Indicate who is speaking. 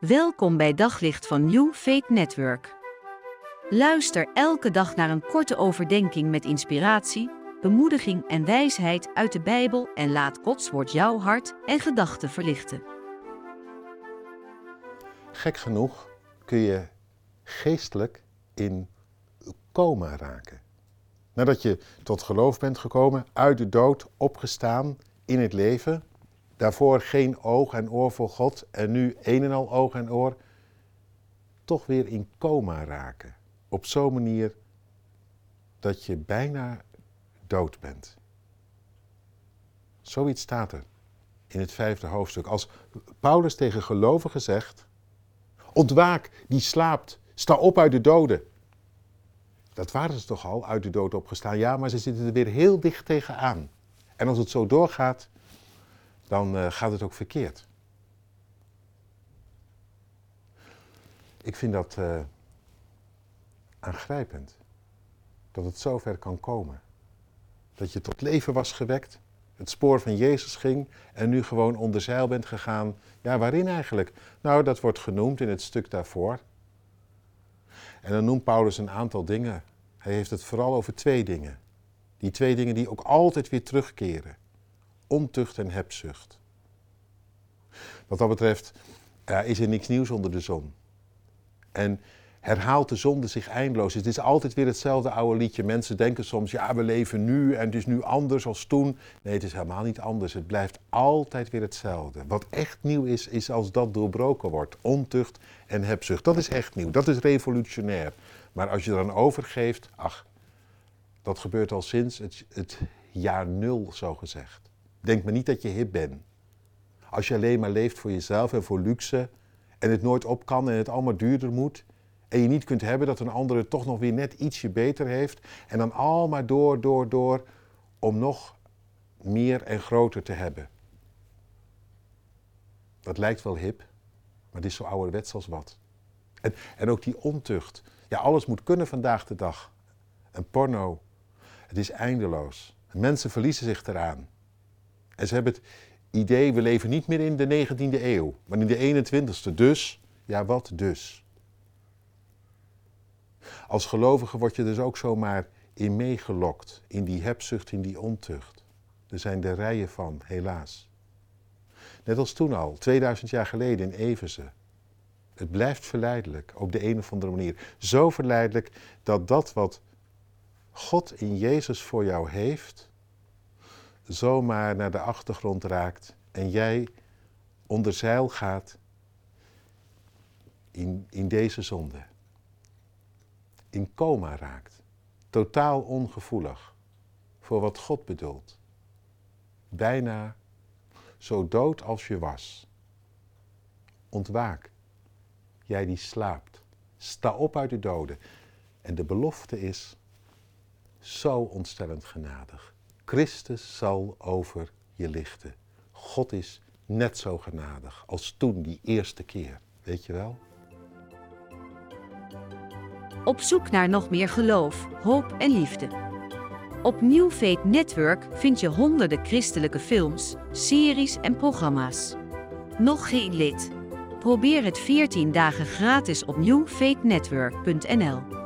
Speaker 1: Welkom bij Daglicht van New Faith Network. Luister elke dag naar een korte overdenking met inspiratie, bemoediging en wijsheid uit de Bijbel en laat Gods woord jouw hart en gedachten verlichten.
Speaker 2: Gek genoeg kun je geestelijk in coma raken. Nadat je tot geloof bent gekomen, uit de dood opgestaan in het leven, daarvoor geen oog en oor voor God en nu een en al oog en oor, toch weer in coma raken. Op zo'n manier dat je bijna dood bent. Zoiets staat er in het vijfde hoofdstuk. Als Paulus tegen gelovigen zegt: Ontwaak, die slaapt, sta op uit de doden. Dat waren ze toch al, uit de dood opgestaan. Ja, maar ze zitten er weer heel dicht tegenaan. En als het zo doorgaat, dan uh, gaat het ook verkeerd. Ik vind dat uh, aangrijpend. Dat het zover kan komen. Dat je tot leven was gewekt, het spoor van Jezus ging en nu gewoon onder zeil bent gegaan. Ja, waarin eigenlijk? Nou, dat wordt genoemd in het stuk daarvoor. En dan noemt Paulus een aantal dingen. Hij heeft het vooral over twee dingen. Die twee dingen die ook altijd weer terugkeren. Ontucht en hebzucht. Wat dat betreft is er niks nieuws onder de zon. En herhaalt de zonde zich eindeloos. Het is altijd weer hetzelfde oude liedje. Mensen denken soms, ja, we leven nu en het is nu anders als toen. Nee, het is helemaal niet anders. Het blijft altijd weer hetzelfde. Wat echt nieuw is, is als dat doorbroken wordt. Ontucht en hebzucht. Dat is echt nieuw. Dat is revolutionair. Maar als je eraan overgeeft, ach, dat gebeurt al sinds het, het jaar nul, zo gezegd. Denk maar niet dat je hip bent. Als je alleen maar leeft voor jezelf en voor luxe en het nooit op kan en het allemaal duurder moet en je niet kunt hebben dat een ander het toch nog weer net ietsje beter heeft en dan al maar door, door, door om nog meer en groter te hebben. Dat lijkt wel hip, maar het is zo ouderwets als wat. En, en ook die ontucht. Ja, alles moet kunnen vandaag de dag. En porno, het is eindeloos. Mensen verliezen zich eraan. En ze hebben het idee, we leven niet meer in de 19e eeuw, maar in de 21ste. Dus, ja wat dus? Als gelovige word je dus ook zomaar in meegelokt, in die hebzucht, in die ontucht. Er zijn er rijen van, helaas. Net als toen al, 2000 jaar geleden in Eversen. Het blijft verleidelijk, op de een of andere manier. Zo verleidelijk dat dat wat God in Jezus voor jou heeft, zomaar naar de achtergrond raakt en jij onder zeil gaat in, in deze zonde. In coma raakt. Totaal ongevoelig voor wat God bedoelt. Bijna zo dood als je was. Ontwaak, jij die slaapt. Sta op uit de doden. En de belofte is zo ontstellend genadig. Christus zal over je lichten. God is net zo genadig als toen die eerste keer. Weet je wel?
Speaker 1: Op zoek naar nog meer geloof, hoop en liefde. Op New Faith Network vind je honderden christelijke films, series en programma's. Nog geen lid? Probeer het 14 dagen gratis op newfaithnetwork.nl.